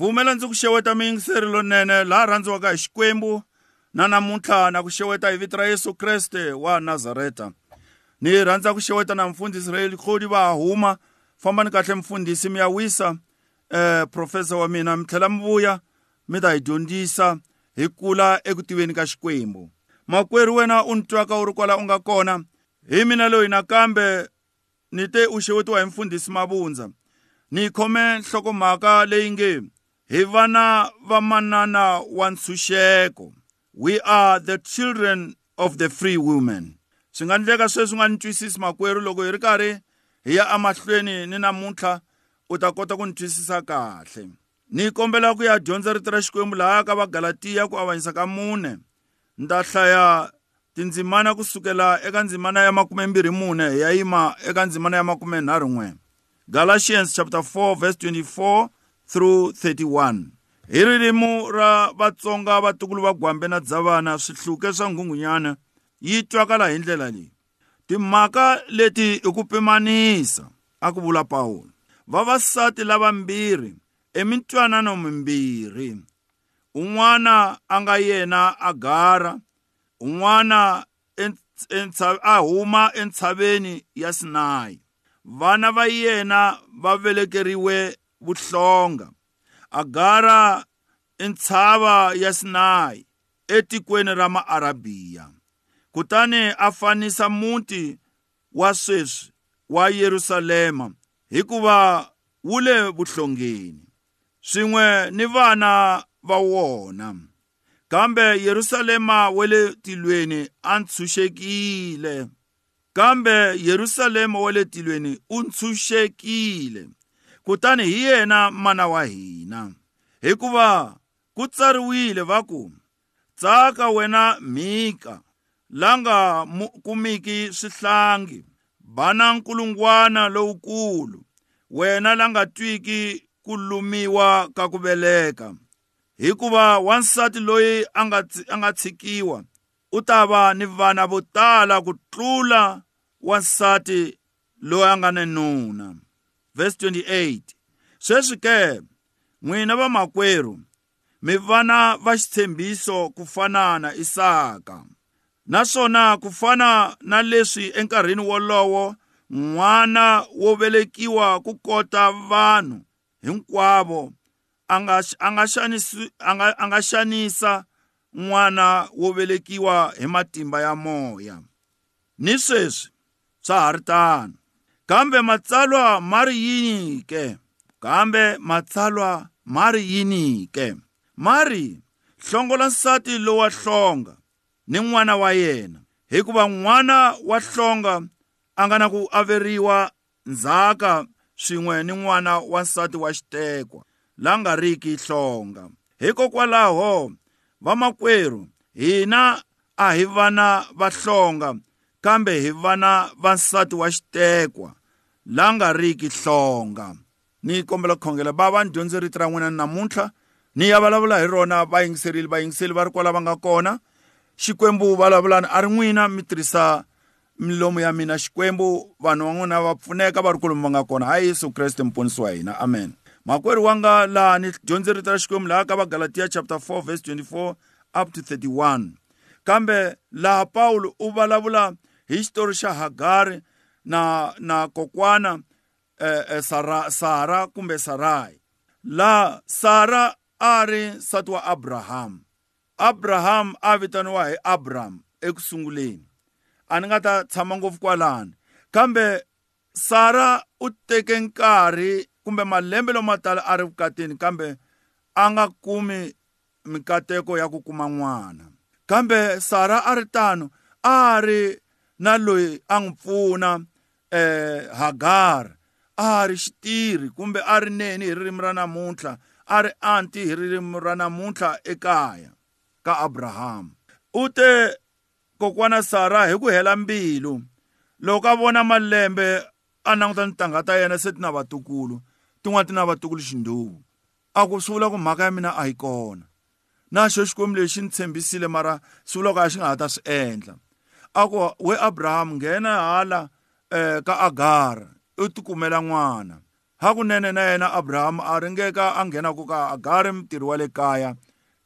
pfumela ndzi ku xeweta miyingiseri lonene laha rhandziwaka hi xikwembu na namuntlha na ku xeweta hi vito ra yesu kreste wa nazareta. Ni rhandza ku xeweta na mfundhisi israeli khodi va huma fambani kahle mfundhisi mi ya wisa eh professor wa mina mi tlhela mi vuya mi ta hi dyondzisa hi kula eku tiveni ka xikwembu. Makwerhu wena u ni twaka u ri kwala u nga kona hi mina loyi nakambe ni te u xewetiwa hi mfundhisi mavundza ni khome nhlokomhaka leyi nge hi vana va manana wa ntshunxeko we are the children of the free women. Swi nga endleka sweswi nga ni twisisi makwerhu loko hi ri karhi hi ya emahlweni ni namuntlha u ta kota ku ni twisisa kahle. Ni kombela ku ya dyondza rito ra xikwembu laha ka vagalatiya ku avanyisa ka mune. Ni ta hlaya tindzimana kusukela eka ndzimana ya makumembirhi mune hi ya yima eka ndzimana ya makumenharhu n'we galatians chapter 4 verse 24 through 31 hi ririmi ra vatsonga vatukulu va gwambe na dzavana swihluke swa nghungunyana yi twakala hi ndlela leyi. Timhaka leti i ku pimanisa a ku vula pawulo vavasati lavambirhi emintwanano mimbirhi. Un'wana a nga yena agara un'wana a huma entshaveni ya sinayi vana va yena va velekeriwe vuhlonga agara i ntshava ya sinayi etikweni ra maarabiya kutani a fanisa muti wa sweswi wa yerusalema hikuva wu le vuhlongeni. Swin'we ni vana va wona kambe yerusalema wa le tilweni a ntshunxekile kambe yerusalema wa le tilweni u ntshunxekile. Kutani hi yena mana wa hina. Hikuva ku tsariwile va ku tsaka wena mhika la nga kumiki swihlangi bana nkulungwana lowukulu wena la nga twiki ku lumiwa ka ku veleka. Hikuva wansati loyi a nga a nga tshikiwa u ta va ni vana vo tala ku tlula wansati loyi a nga ni nuna. Verse 28 sweswi ke n'wina vamakwerhu mi vana va xitshembiso ku fana na isaka. Naswona ku fana na leswi enkarhini wolowo n'wana wo velekiwa ku kota vanhu hinkwavo a nga a nga xanisi a nga a nga xanisa n'wana wo velekiwa hi matimba ya moya. Ni sweswi swa ha ri tano. Kambe matsalwa ma ri yini ke? Kambe matsalwa ma ri yini ke? Ma ri hlongola nsati lowa hlonga ni n'wana wa yena. Hikuva n'wana wa hlonga a nga na ku averiwa ndzhaka swin'we ni n'wana wa nsati wa xitekwa la nga riki hlonga. Hikokwalaho vamakwerhu hina a hi vana va hlonga kambe hi vana va nsati wa xitekwa. La nga riki hlonga. Ni kombela ku khongela bava ni dyondze rito ra n'wina namuntlha ni ya vulavula hi rona vayingiserile vayingiseli va ri kwala va nga kona. Xikwembu vulavulani a ri n'wina mi tirhisa milomu ya mina xikwembu vanhu van'wina va pfuneka va ri kwalomu va nga kona. Hayi yesu kreste muponisi wa hina. Amen. Makwerhu wanga laha ni dyondze rito ra xikwembu laha ka vagalatiya chapter 4 verse 24 up to 31 kambe laha paulo u vulavula hi xitori xa hagari na na kokwana eh, eh, sara, sara kumbe sarai. Laha sara a ri nsati wa abrahamu abraham a vitaniwa hi abram ekusunguleni. A ni nga ta tshama ngopfu kwalani kambe sara u teke nkarhi kumbe malembe lama tala a ri vukatini kambe a nga kumi mikateko ya ku kuma n'wana. Kambe sara a ri tano a ri na loyi a n'wi pfuna eh hagar a ri xitirhi kumbe a ri neni hi ririmi ra namuntlha a ri anti hi ririmi ra namuntlha ekaya ka abrahamu u te kokwana sara hi ku hela mbilu loko a vona malembe a languta ntangha ta yena se ti na vatukulu tin'wana ti na vatukulu xindhuvu a ku swi vula ku mhaka ya mina a yi kona. Na xo xikwembu lexi ni tshembisile mara swi vula ku a xi nga ha ta swi endla. A ku we abrahamu nghena hala ka agara u tikumela n'wana. Hakunene na yena abrahamu a ringeka a nghenaku ka agari mutirhi wa le kaya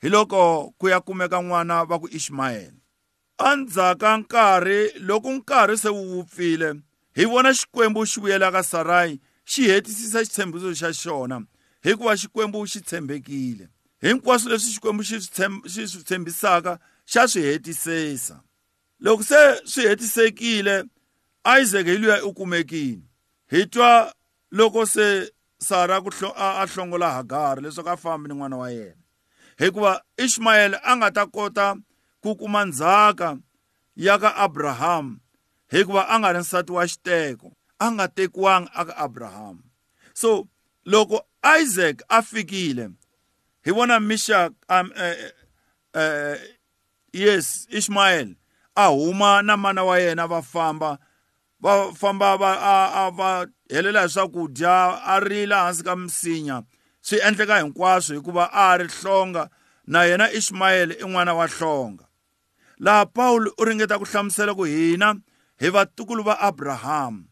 hi loko ku ya kumeka n'wana va ku ishmayeli endzhaka nkarhi loko nkarhi se wu wupfile hi vona xikwembu xi vuyela ka sarai xi hetisisa xitshembiso xa xona hikuva xikwembu xi tshembekile. Hinkwaswo leswi xikwembu xi swi tshembisaka xa swi hetisisa. Loko se swi hetisekile isaac hi luya u kumekile hi twa loko se sara ku a hlongola hagari leswaku a fambi ni n'wana wa yena. Hikuva ishmayeli a nga ta kota ku kuma ndzhaka ya ka abrahamu hikuva a nga ri nsati wa xiteko a nga tekiwangi aka abrahamu so loko isaac a fikile hi vona mishak um, uh, uh, yes ishmael a huma na mana wa yena va famba va famba va a, a va helela hi swakudya a rila hansi ka misinya. Swi endleka hinkwaswo hikuva a ri hlonga na yena ishmayeli i n'wana wa hlonga. Laha pawulo u ringeta ku hlamusela ku hina hi vatukulu va abrahamu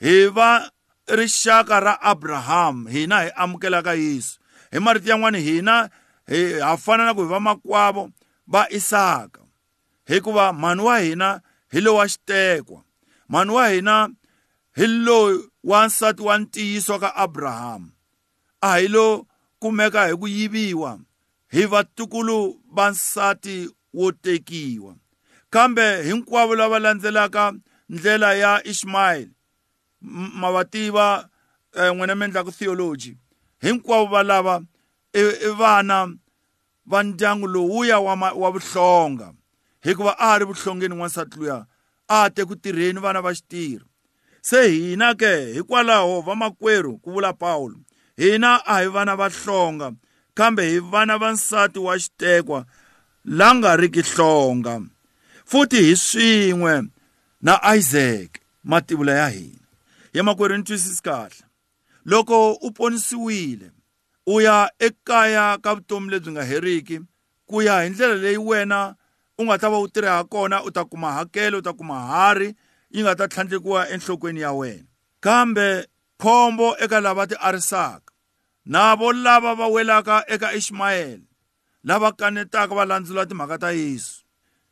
hi va rixaka ra abrahamu hina hi amukelaka yesu. Hi marito yan'wana hina hi ha fana na ku hi va makwavo va isaka. Hikuva mhani wa hina hi loyi wa xitekwa. Mhani wa hina? Hi loyi wa nsati wa ntiyiso ka abrahamu a hi lo kumeka hi ku yiviwa. Hi vatukulu va nsati wo tekiwa. Kambe hinkwavo lava landzelaka ndlela ya ishmayeli ma va tiva um n'wina mi endlaku theology. Hinkwavo va lava i vana va ndyangu lowuya wa, wa vuhlonga. Hikuva a ri vuhlongeni n'wansati luya. A te ku tirheni vana va xitirho. Se hina ke hikwalaho vamakwerhu ku vula paulo hina a hi vana va hlonga kambe hi vana va nsati wa xitekwa la nga riki hlonga futhi hi swin'we na isaac mativula ya hina. Ya makwerhu ni twisisi kahle loko u ponisiwile u ya ekaya ka vutomi lebyi nga heriki ku ya hi ndlela leyi wena u nga ta va u tirha ha kona u ta kuma hakelo u ta kuma hari yi nga ta tlhandlekiwa enhlokweni ya wena. Kambe khombo eka lava ti arisaka na vo lava va welaka eka ishmayeli lava kanetaka va landzela timhaka ta yesu.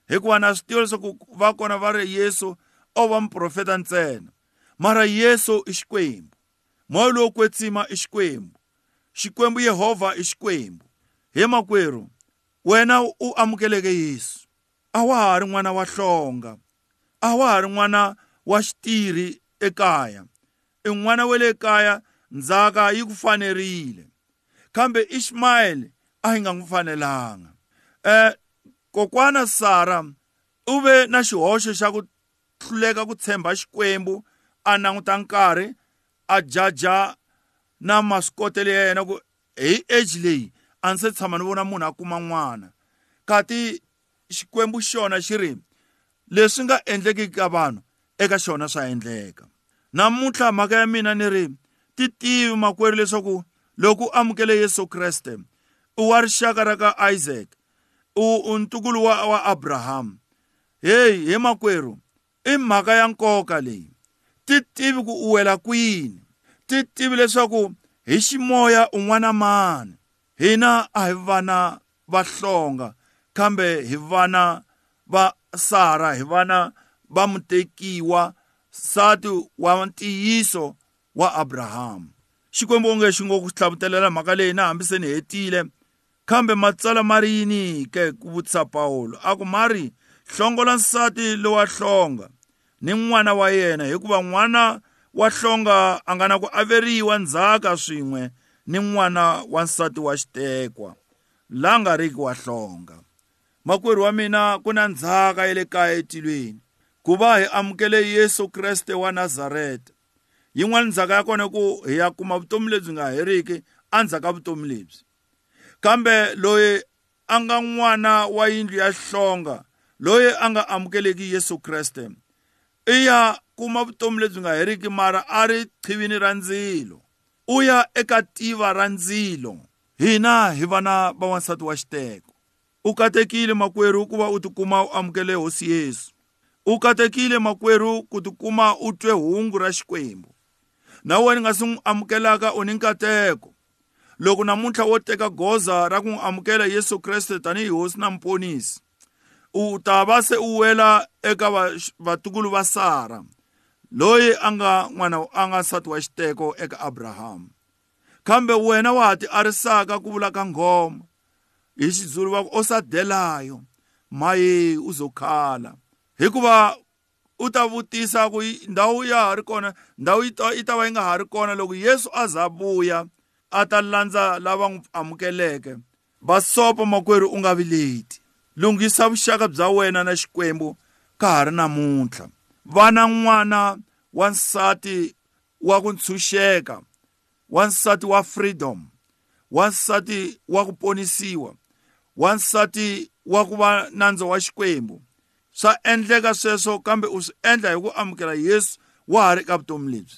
Hikuva na swi tiva leswaku va kona va ri yesu o va muprofeta ntsena. Mara yesu i xikwembu moya lowo kwetsima i xikwembu xikwembu yehovha i xikwembu. He makwerhu wena u amukeleke yesu. A wa ha ri n'wana wa hlonga. A wa ha ri n'wana wa xitirhi ekaya. I n'wana wa le kaya ndzhaka yi ku fanerile. Kambe ishmayeli a yi nga n'wi fanelanga. Um kokwana sara u ve na xihoxo xa ku hluleka ku tshemba xikwembu a languta nkarhi a jaja na maswikotelo ya yena ku hi age leyi a ndzi se tshama ni vona munhu a kuma n'wana. Kati xikwembu xona xi ri leswi nga endleki ka vanhu eka xona swa endleka. Namuntlha mhaka ya mina ni ri ti tivi makwerhu leswaku loko u amukele yesu kreste u wa rixaka ra ka isaac u, u ntukulu wa, wa abrahamu heyi he makwerhu i mhaka ya nkoka leyi. Ti tivi ku u wela kwini? Ti tivi leswaku hi ximoya un'wana mani? Hina a hi vana va hlonga kambe hi vana va sara hi vana va mutekiwa nsati wa ntiyiso wa abrahamu xikwembu onge xi ngo ku hlavutelela mhaka leyi na hambi se ni hetile kambe matsala ma ri yini ke ku vutisa pawulo? A ku ma ri hlongola nsati lowa hlonga ni n'wana wa yena hikuva n'wana wa hlonga a nga na ku averiwa ndzhaka swin'we ni n'wana wa nsati wa xitekwa la nga riki wa hlonga. Makwerhu wa mina ku na ndzhaka ya le kaya etilweni. Ku va hi amukele yesu kreste wa nazareta yin'wana ndzhaka ya kona ku hi ya kuma vutomi lebyi nga heriki endzhaku ka vutomi lebyi. Kambe loyi a nga n'wana wa yindlu ya hlonga loyi a nga amukeleki yesu kreste i ya kuma vutomi lebyi nga heriki mara a ri qhivini ra ndzilo. U ya eka tiva ra ndzilo. Hina hi vana va wansati wa xiteko. U katekile makwerhu ku va u tikuma u amukele hosi yesu. U katekile makwerhu ku tikuma u twe hungu ra xikwembu. Na wena nga si n'wi amukelaka u ni nkateko loko namuntlha wo teka goza ra ku n'wi amukela yesu kreste tanihi hosi na muponisi u ta va se u wela eka vatukulu va sara loyi a nga n'wana a nga nsati wa xiteko eka abrahamu kambe wena wa ha ti arisaka ku vula ka nghoma. Va ku osadelayo maye uzokhala. Hikuva u ta vutisa ku ndhawu ya ha ri kona ndhawu yi ta va yi nga ha ri kona loko yesu a za vuya a ta landza lava n'wi amukeleke vasopo makwerhu u nga vileti lunghisa vuxaka bya wena na xikwembu ka ha ri namuntlha. Vana n'wana wansati wa ku ntshunxeka wansati wa freedom wansati wa ku ponisiwa. Wansati wa ku va nandzo wa xikwembu swa endleka sweswo kambe u swi endla hi ku amukela yesu wa ha ri eka vutomi lebyi.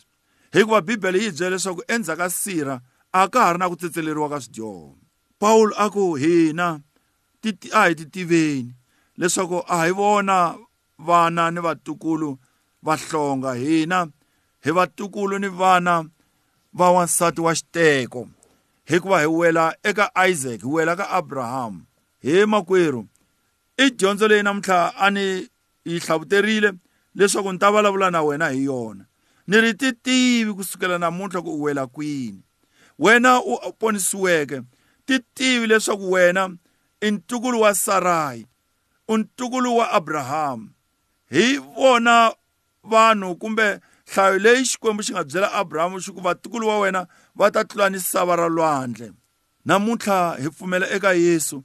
Hikuva bibele yi byela leswaku endzhaku ka sirha a ka ha ri na ku tsetseleriwa ka swidyoho. Pawulo a ku hina a hi ti tiveni leswaku a hi vona vana ni vatukulu va hlonga hina hi vatukulu ni vana va wansati wa xiteko. Hikuva hi wela eka isaac hi wela ka abrahamu he makwerhu. I dyondzo leyi namuntlha a ni yi hlavuterile leswaku ni ta vulavula na wena hi yona. Ni ri ti tivi kusukela namuntlha ku u wela kwini. Wena u ponisiweke ti tivi leswaku wena i ntukulu wa sarayi u ntukulu wa abrahamu hi vona vanhu kumbe nhlayo leyi xikwembu xi nga byela abrahamu xi ku vatukulu wa wena va ta tlula ni sava ra lwandle namuntlha hi pfumela eka yesu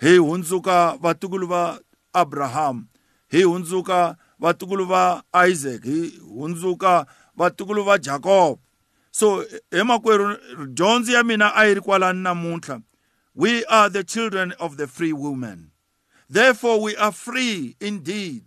hi hundzuka vatukulu va abrahamu hi hundzuka vatukulu va isaac hi hundzuka vatukulu va jacob so hi makwerhu dyondzo ya mina a yi ri kwalani namuntlha we are the children of the free woman. Therefore we are free indeed.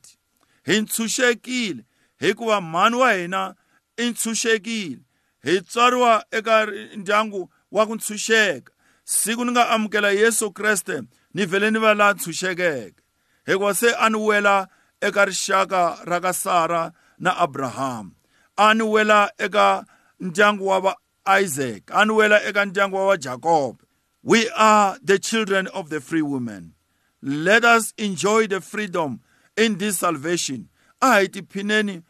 Hi ntshunxekile hikuva mhani wa hina i ntshunxekile. Hi tswariwa eka ndyangu wa ku ntshunxeka. Siku ni nga amukela yesu kreste ni vhele ni va laha ntshunxekeke. Hikuva se a ni wela eka rixaka ra ka sara na abrahamu a ni wela eka ndyangu wa va isaac. A ni wela eka ndyangu wa va jacob. We are the children of the free woman let us enjoy the freedom in this salvation. A hi tiphineni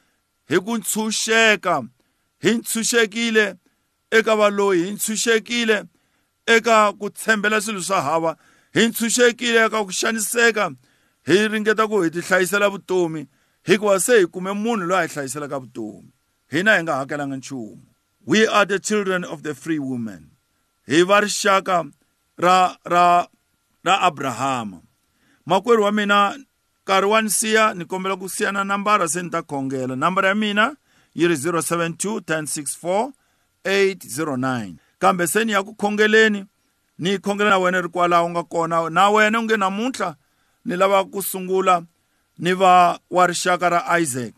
hi ku ntshunxeka hi ntshunxekile eka valoyi hi ntshunxekile eka ku tshembela swilo swa hava hi ntshunxekile eka ku xaniseka hi ringeta ku hi ti hlayisela vutomi hikuva se hi kume munhu loyi a hi hlayiselaka vutomi. Hina hi nga hakelanga nchumu. We are the children of the free woman. Hi va rixaka ra ra ra abrahama. Makwerhu wa mina nkarhi wa ni siya ni kombela ku siya na nambara se ni ta khongela. Nambara ya mina yi ri 072 1064 809 kambe se ni ya ku khongeleni ni khongela na wena ri kwalaho u nga kona. Na wena u nge namuntlha ni lava ku sungula ni va wa rixaka ra isaac.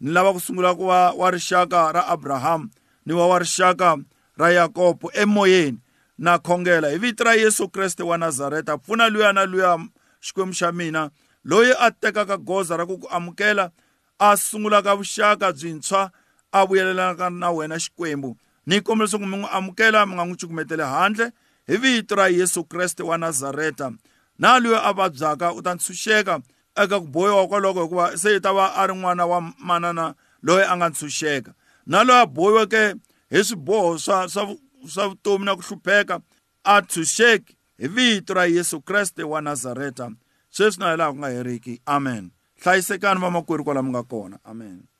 Ni lava ku sungula ku va wa rixaka ra abrahamu ni va wa rixaka ra yakobo emoyeni. Na khongela hi vito ra yesu kreste wa nazareta pfuna luya na luya xikwembu xa mina. Loyi a tekaka goza ra ku ku amukela a sungulaka vuxaka byintshwa a vuyelanaka na wena xikwembu. Ni kombela leswaku mi n'wi amukela mi nga n'wi cukumeteli handle hi vito ra yesu kreste wa nazareta. Na loyi a vabyaka u ta ntshunxeka eka ku bohiwa kwaloko hikuva se i ta va a ri n'wana wa manana loyi a nga ntshunxeka. Na loyi a bohiweke hi swiboho swa swa swa vutomi na ku hlupheka a ntshunxeki hi vito ra yesu kreste wa nazareta. Sweswi na hi laha ku nga heriki. Amen. Hlayisekani vamakwerhu kwala mi nga kona. Amen.